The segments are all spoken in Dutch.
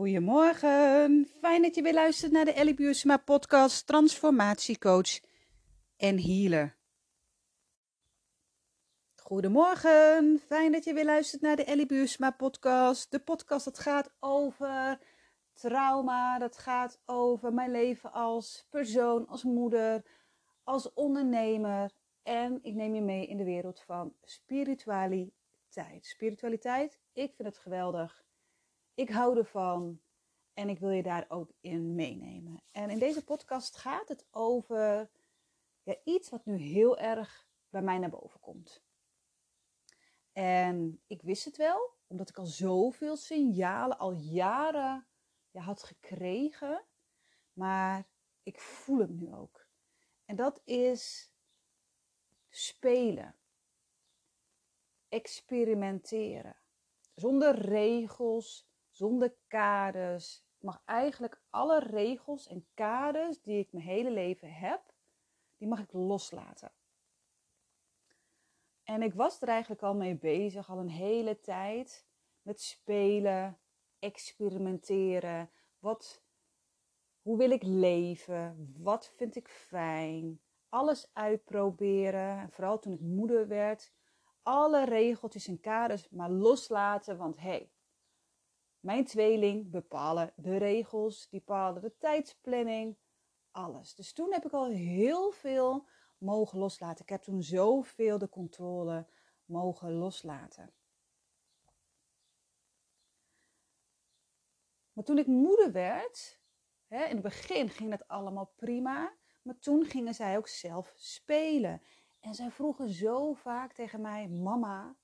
Goedemorgen, fijn dat je weer luistert naar de Ellie podcast Transformatiecoach en Healer. Goedemorgen, fijn dat je weer luistert naar de Ellie podcast. De podcast dat gaat over trauma, dat gaat over mijn leven als persoon, als moeder, als ondernemer. En ik neem je mee in de wereld van spiritualiteit. Spiritualiteit, ik vind het geweldig. Ik hou ervan en ik wil je daar ook in meenemen. En in deze podcast gaat het over ja, iets wat nu heel erg bij mij naar boven komt. En ik wist het wel, omdat ik al zoveel signalen al jaren ja, had gekregen. Maar ik voel het nu ook. En dat is spelen. Experimenteren. Zonder regels, zonder kaders. Ik mag eigenlijk alle regels en kaders die ik mijn hele leven heb, die mag ik loslaten. En ik was er eigenlijk al mee bezig, al een hele tijd, met spelen, experimenteren. Wat, hoe wil ik leven? Wat vind ik fijn? Alles uitproberen. En vooral toen ik moeder werd, alle regeltjes en kaders maar loslaten. Want hé, hey, mijn tweeling bepalen de regels, die bepalen de tijdsplanning, alles. Dus toen heb ik al heel veel mogen loslaten. Ik heb toen zoveel de controle mogen loslaten. Maar toen ik moeder werd, hè, in het begin ging dat allemaal prima. Maar toen gingen zij ook zelf spelen. En zij vroegen zo vaak tegen mij: Mama,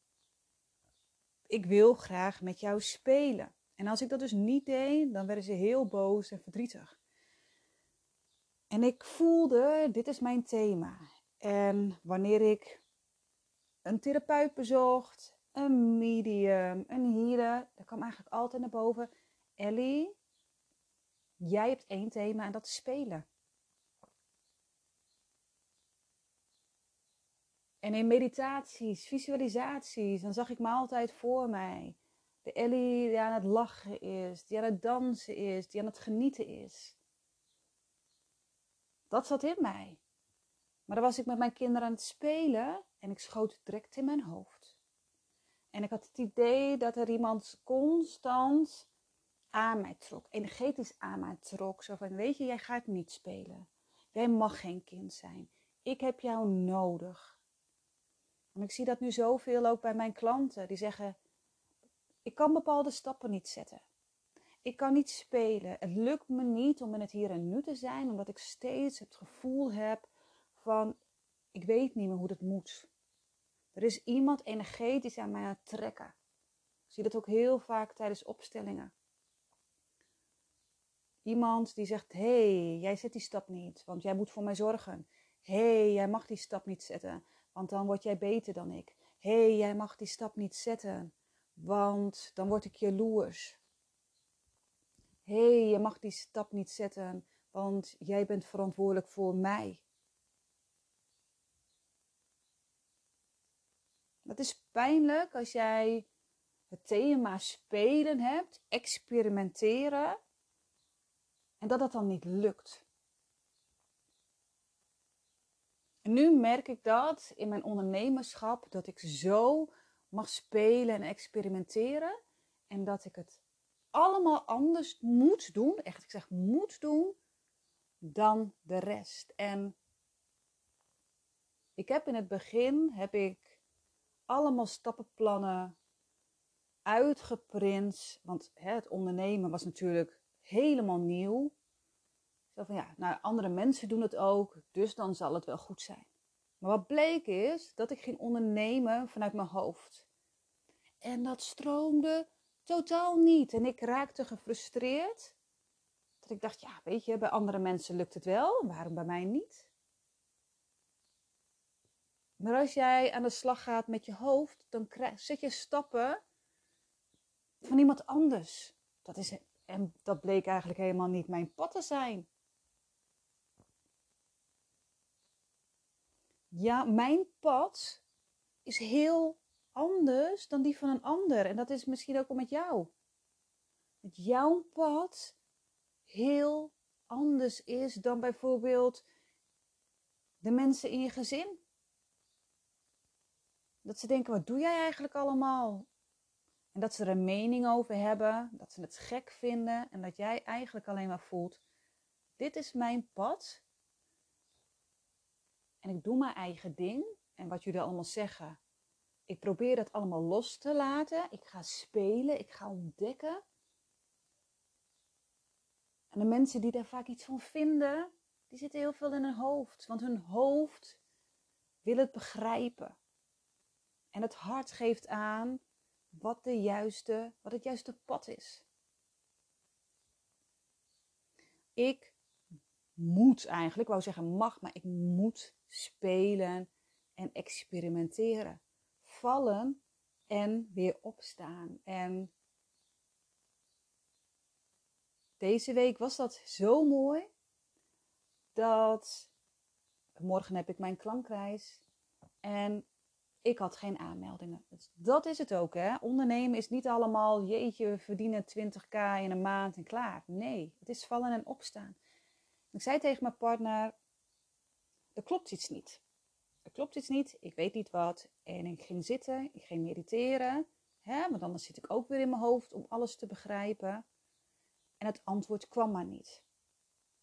ik wil graag met jou spelen. En als ik dat dus niet deed, dan werden ze heel boos en verdrietig. En ik voelde, dit is mijn thema. En wanneer ik een therapeut bezocht, een medium, een healer, dan kwam eigenlijk altijd naar boven. Ellie, jij hebt één thema en dat is spelen. En in meditaties, visualisaties, dan zag ik me altijd voor mij de Ellie die aan het lachen is, die aan het dansen is, die aan het genieten is. Dat zat in mij. Maar dan was ik met mijn kinderen aan het spelen en ik schoot direct in mijn hoofd. En ik had het idee dat er iemand constant aan mij trok, energetisch aan mij trok. Zo van, weet je, jij gaat niet spelen. Jij mag geen kind zijn. Ik heb jou nodig. En ik zie dat nu zoveel ook bij mijn klanten. Die zeggen, ik kan bepaalde stappen niet zetten. Ik kan niet spelen. Het lukt me niet om in het hier en nu te zijn, omdat ik steeds het gevoel heb van ik weet niet meer hoe dat moet. Er is iemand energetisch aan mij aan het trekken. Ik zie dat ook heel vaak tijdens opstellingen. Iemand die zegt: hey, jij zet die stap niet, want jij moet voor mij zorgen. Hey, jij mag die stap niet zetten, want dan word jij beter dan ik. Hey, jij mag die stap niet zetten, want dan word ik jaloers. Hé, hey, je mag die stap niet zetten, want jij bent verantwoordelijk voor mij. Dat is pijnlijk als jij het thema spelen hebt, experimenteren, en dat dat dan niet lukt. En nu merk ik dat in mijn ondernemerschap, dat ik zo mag spelen en experimenteren. En dat ik het allemaal anders moet doen, echt ik zeg moet doen, dan de rest. En ik heb in het begin, heb ik allemaal stappenplannen uitgeprint. Want hè, het ondernemen was natuurlijk helemaal nieuw. Zo van ja, nou, andere mensen doen het ook, dus dan zal het wel goed zijn. Maar wat bleek is dat ik ging ondernemen vanuit mijn hoofd. En dat stroomde totaal niet. En ik raakte gefrustreerd. Dat ik dacht, ja, weet je, bij andere mensen lukt het wel, waarom bij mij niet? Maar als jij aan de slag gaat met je hoofd, dan zet je stappen van iemand anders. Dat is, en dat bleek eigenlijk helemaal niet mijn pad te zijn. ja, mijn pad is heel anders dan die van een ander. En dat is misschien ook wel met jou. dat jouw pad heel anders is dan bijvoorbeeld de mensen in je gezin. Dat ze denken, wat doe jij eigenlijk allemaal? En dat ze er een mening over hebben, dat ze het gek vinden en dat jij eigenlijk alleen maar voelt, dit is mijn pad. En ik doe mijn eigen ding. En wat jullie allemaal zeggen, ik probeer dat allemaal los te laten. Ik ga spelen, ik ga ontdekken. En de mensen die daar vaak iets van vinden, die zitten heel veel in hun hoofd. Want hun hoofd wil het begrijpen. En het hart geeft aan wat, de juiste, wat het juiste pad is. Ik moet eigenlijk, ik wou zeggen mag, maar ik moet spelen en experimenteren. Vallen en weer opstaan. En deze week was dat zo mooi dat morgen heb ik mijn klankreis en ik had geen aanmeldingen. Dus dat is het ook, hè? Ondernemen is niet allemaal, jeetje, verdienen 20k in een maand en klaar. Nee, het is vallen en opstaan. Ik zei tegen mijn partner, er klopt iets niet. Er klopt iets niet, ik weet niet wat. En ik ging zitten, ik ging mediteren. Hè? Want anders zit ik ook weer in mijn hoofd om alles te begrijpen. En het antwoord kwam maar niet.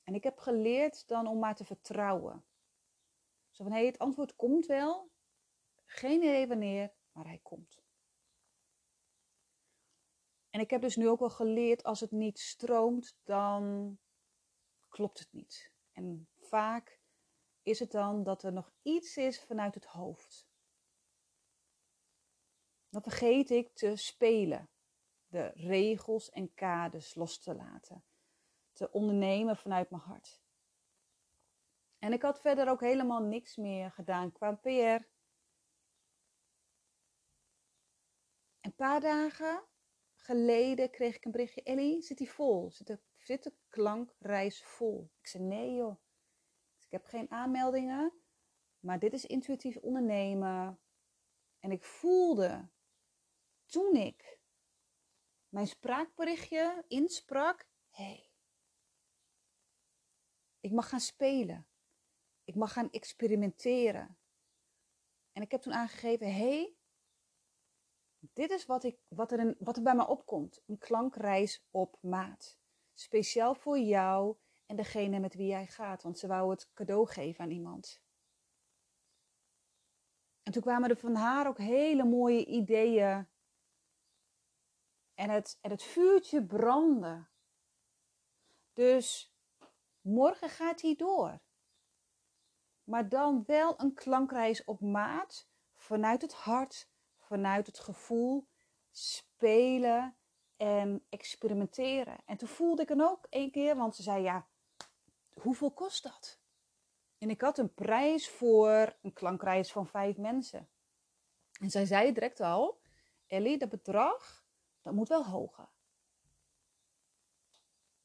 En ik heb geleerd dan om maar te vertrouwen. Zo van, hé, het antwoord komt wel. Geen idee wanneer, maar hij komt. En ik heb dus nu ook wel geleerd, als het niet stroomt, dan klopt het niet. En vaak is het dan dat er nog iets is vanuit het hoofd. Dan vergeet ik te spelen, de regels en kaders los te laten, te ondernemen vanuit mijn hart. En ik had verder ook helemaal niks meer gedaan qua PR. Een paar dagen geleden kreeg ik een berichtje: Ellie, zit die vol? Zit de, zit de klankreis vol? Ik zei: Nee, joh. Ik heb geen aanmeldingen, maar dit is intuïtief ondernemen. En ik voelde toen ik mijn spraakberichtje insprak: hé, ik mag gaan spelen. Ik mag gaan experimenteren. En ik heb toen aangegeven: hé, dit is wat, ik, wat, er in, wat er bij me opkomt. Een klankreis op maat. Speciaal voor jou en degene met wie jij gaat. Want ze wou het cadeau geven aan iemand. En toen kwamen er van haar ook hele mooie ideeën. En het, en het vuurtje brandde. Dus morgen gaat hij door. Maar dan wel een klankreis op maat. Vanuit het hart, vanuit het gevoel. Spelen en experimenteren. En toen voelde ik hem ook één keer, want ze zei ja, hoeveel kost dat? En ik had een prijs voor een klankreis van vijf mensen. En zij zei direct al, Ellie, dat bedrag, dat moet wel hoger.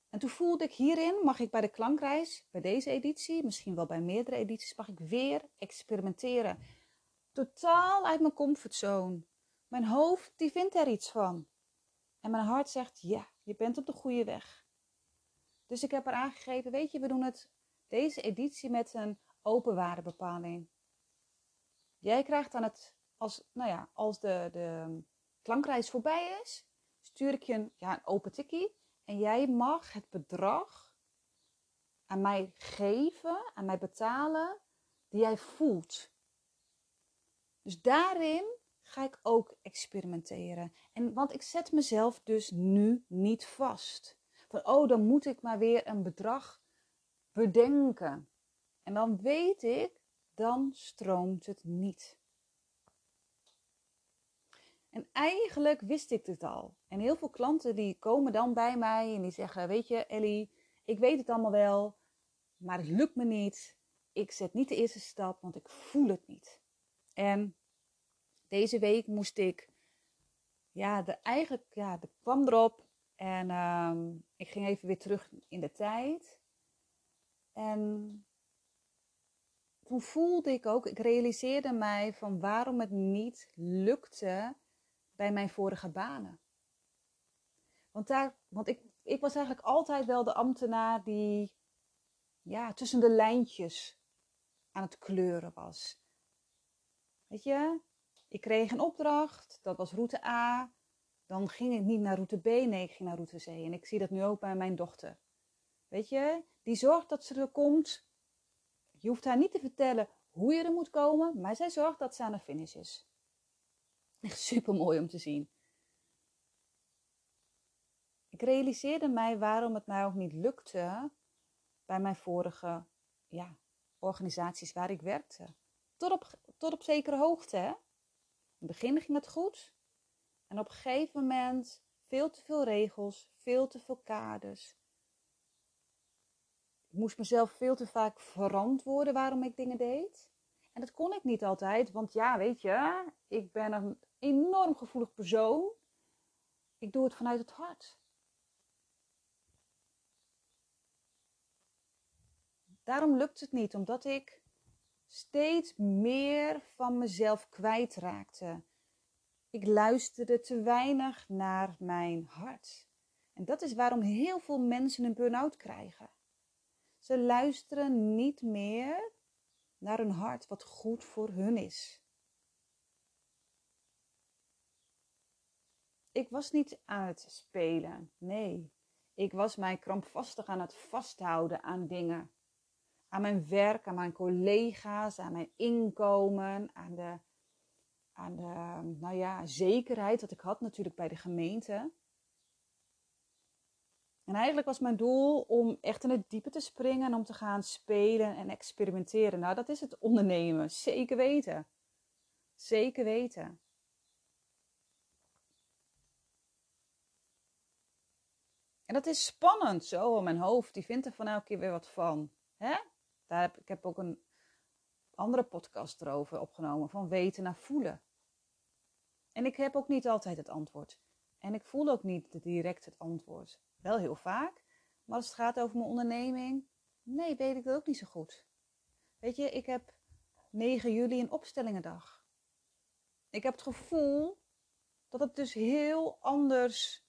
En toen voelde ik hierin, mag ik bij de klankreis, bij deze editie, misschien wel bij meerdere edities, mag ik weer experimenteren. Totaal uit mijn comfortzone. Mijn hoofd, die vindt er iets van. En mijn hart zegt, ja, je bent op de goede weg. Dus ik heb er aangegeven, weet je, we doen het deze editie met een open waardebepaling. Jij krijgt dan het, als, nou ja, als de, de klankreis voorbij is, stuur ik je een, ja, een open tikkie. En jij mag het bedrag aan mij geven, aan mij betalen, die jij voelt. Dus daarin ga ik ook experimenteren. En want ik zet mezelf dus nu niet vast. Van, oh, dan moet ik maar weer een bedrag bedenken. En dan weet ik, dan stroomt het niet. En eigenlijk wist ik het al. En heel veel klanten die komen dan bij mij en die zeggen, weet je Ellie, ik weet het allemaal wel, maar het lukt me niet. Ik zet niet de eerste stap, want ik voel het niet. En deze week moest ik, ja, de, eigenlijk, ja, de kwam erop en ehm, ik ging even weer terug in de tijd. En toen voelde ik ook, ik realiseerde mij van waarom het niet lukte bij mijn vorige banen. Want daar Want ik, ik was eigenlijk altijd wel de ambtenaar die ja, tussen de lijntjes aan het kleuren was. Weet je, ik kreeg een opdracht, dat was route A. Dan ging ik niet naar route B, nee, ik ging naar route C. En ik zie dat nu ook bij mijn dochter. Weet je, die zorgt dat ze er komt. Je hoeft haar niet te vertellen hoe je er moet komen, maar zij zorgt dat ze aan de finish is. Echt super mooi om te zien. Ik realiseerde mij waarom het mij ook niet lukte bij mijn vorige ja, organisaties waar ik werkte. Tot op, tot op zekere hoogte. Hè? In het begin ging het goed. En op een gegeven moment veel te veel regels, veel te veel kaders. Ik moest mezelf veel te vaak verantwoorden waarom ik dingen deed. En dat kon ik niet altijd, want ja, weet je, ik ben een enorm gevoelig persoon. Ik doe het vanuit het hart. Daarom lukt het niet, omdat ik steeds meer van mezelf kwijtraakte. Ik luisterde te weinig naar mijn hart. En dat is waarom heel veel mensen een burn-out krijgen. Ze luisteren niet meer naar hun hart, wat goed voor hun is. Ik was niet aan het spelen, nee. Ik was mij krampvastig aan het vasthouden aan dingen aan mijn werk, aan mijn collega's, aan mijn inkomen, aan de, aan de nou ja, zekerheid dat ik had natuurlijk bij de gemeente. En eigenlijk was mijn doel om echt in het diepe te springen en om te gaan spelen en experimenteren. Nou, dat is het ondernemen, zeker weten. Zeker weten. En dat is spannend zo, mijn hoofd, die vindt er van elke keer weer wat van. Hè? Daar heb, ik heb ook een andere podcast erover opgenomen, van weten naar voelen. En ik heb ook niet altijd het antwoord. En ik voel ook niet direct het antwoord. Wel heel vaak, maar als het gaat over mijn onderneming, nee, weet ik dat ook niet zo goed. Weet je, ik heb 9 juli een opstellingendag. Ik heb het gevoel dat het dus heel anders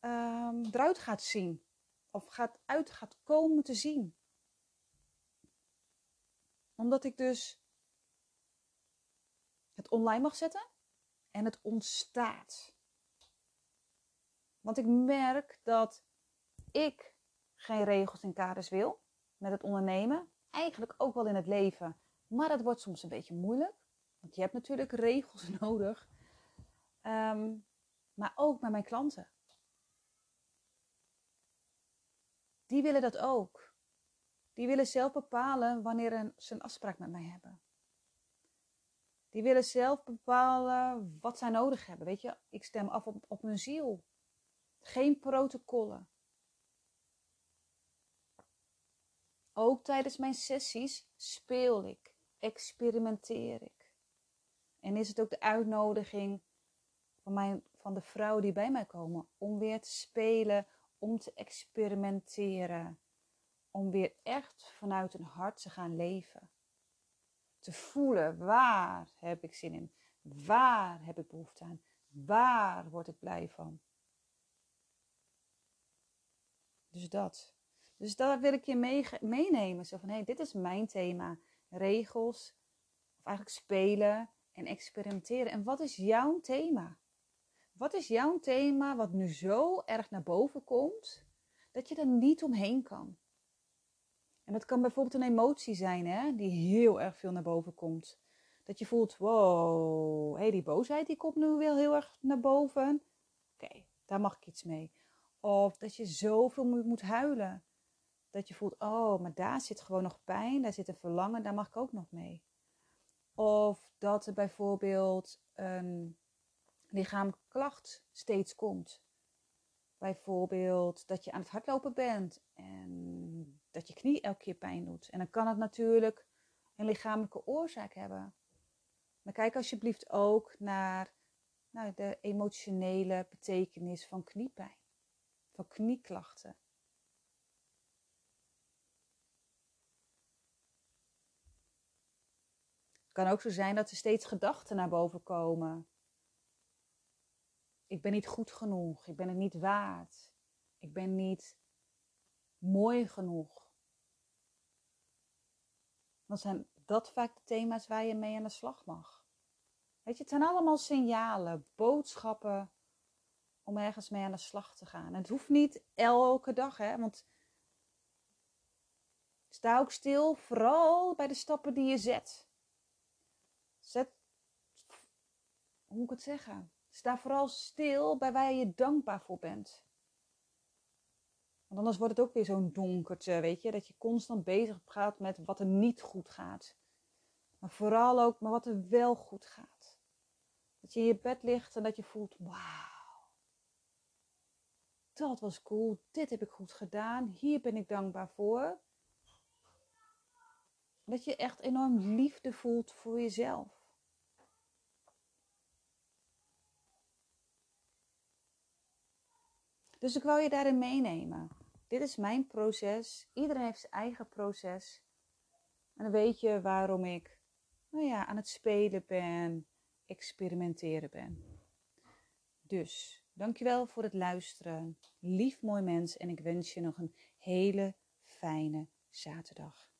um, eruit gaat zien. Of gaat uit gaat komen te zien omdat ik dus het online mag zetten en het ontstaat. Want ik merk dat ik geen regels en kaders wil met het ondernemen. Eigenlijk ook wel in het leven. Maar dat wordt soms een beetje moeilijk. Want je hebt natuurlijk regels nodig. Ehm, maar ook met mijn klanten. Die willen dat ook. Die willen zelf bepalen wanneer ze een afspraak met mij hebben. Die willen zelf bepalen wat zij nodig hebben. Weet je, ik stem af op, op hun ziel. Geen protocollen. Ook tijdens mijn sessies speel ik, experimenteer ik. En is het ook de uitnodiging van, mijn, van de vrouwen die bij mij komen om weer te spelen, om te experimenteren om weer echt vanuit hun hart te gaan leven. Te voelen waar heb ik zin in, waar heb ik behoefte aan, waar word ik blij van. Dus dat. Dus daar wil ik je mee, meenemen. Zo van, hé, hey, dit is mijn thema. Regels, of eigenlijk spelen en experimenteren. En wat is jouw thema? Wat is jouw thema wat nu zo erg naar boven komt, dat je er niet omheen kan? En dat kan bijvoorbeeld een emotie zijn hè, die heel erg veel naar boven komt. Dat je voelt, wow, hey, die boosheid die komt nu wel heel erg naar boven. Oké, daar mag ik iets mee. Of dat je zoveel moet, huilen. Dat je voelt, oh, maar daar zit gewoon nog pijn, daar zit een verlangen, daar mag ik ook nog mee. Of dat er bijvoorbeeld een lichamelijke klacht steeds komt. Bijvoorbeeld dat je aan het hardlopen bent en dat je knie elke keer pijn doet. En dan kan het natuurlijk een lichamelijke oorzaak hebben. Maar kijk alsjeblieft ook naar nou, de emotionele betekenis van kniepijn, van knieklachten. Het kan ook zo zijn dat er steeds gedachten naar boven komen. Ik ben niet goed genoeg, ik ben het niet waard. Ik ben niet mooi genoeg. Dan zijn dat vaak de thema's waar je mee aan de slag mag. Weet je, het zijn allemaal signalen, boodschappen om ergens mee aan de slag te gaan. En het hoeft niet elke dag, hè, want sta ook stil, vooral bij de stappen die je zet. Zet, hoe moet ik het zeggen? Sta vooral stil bij waar je dankbaar voor bent. Want anders wordt het ook weer zo'n donkertje, weet je, dat je constant bezig gaat met wat er niet goed gaat. Maar vooral ook met wat er wel goed gaat. Dat je in je bed ligt en dat je voelt, wauw, dat was cool, dit heb ik goed gedaan, hier ben ik dankbaar voor. Dat je echt enorm liefde voelt voor jezelf. Dus ik wil je daarin meenemen. Dit is mijn proces. Iedereen heeft zijn eigen proces. En dan weet je waarom ik nou ja, aan het spelen ben, experimenteren ben. Dus, dankjewel voor het luisteren. Lief mooi mens en ik wens je nog een hele fijne zaterdag.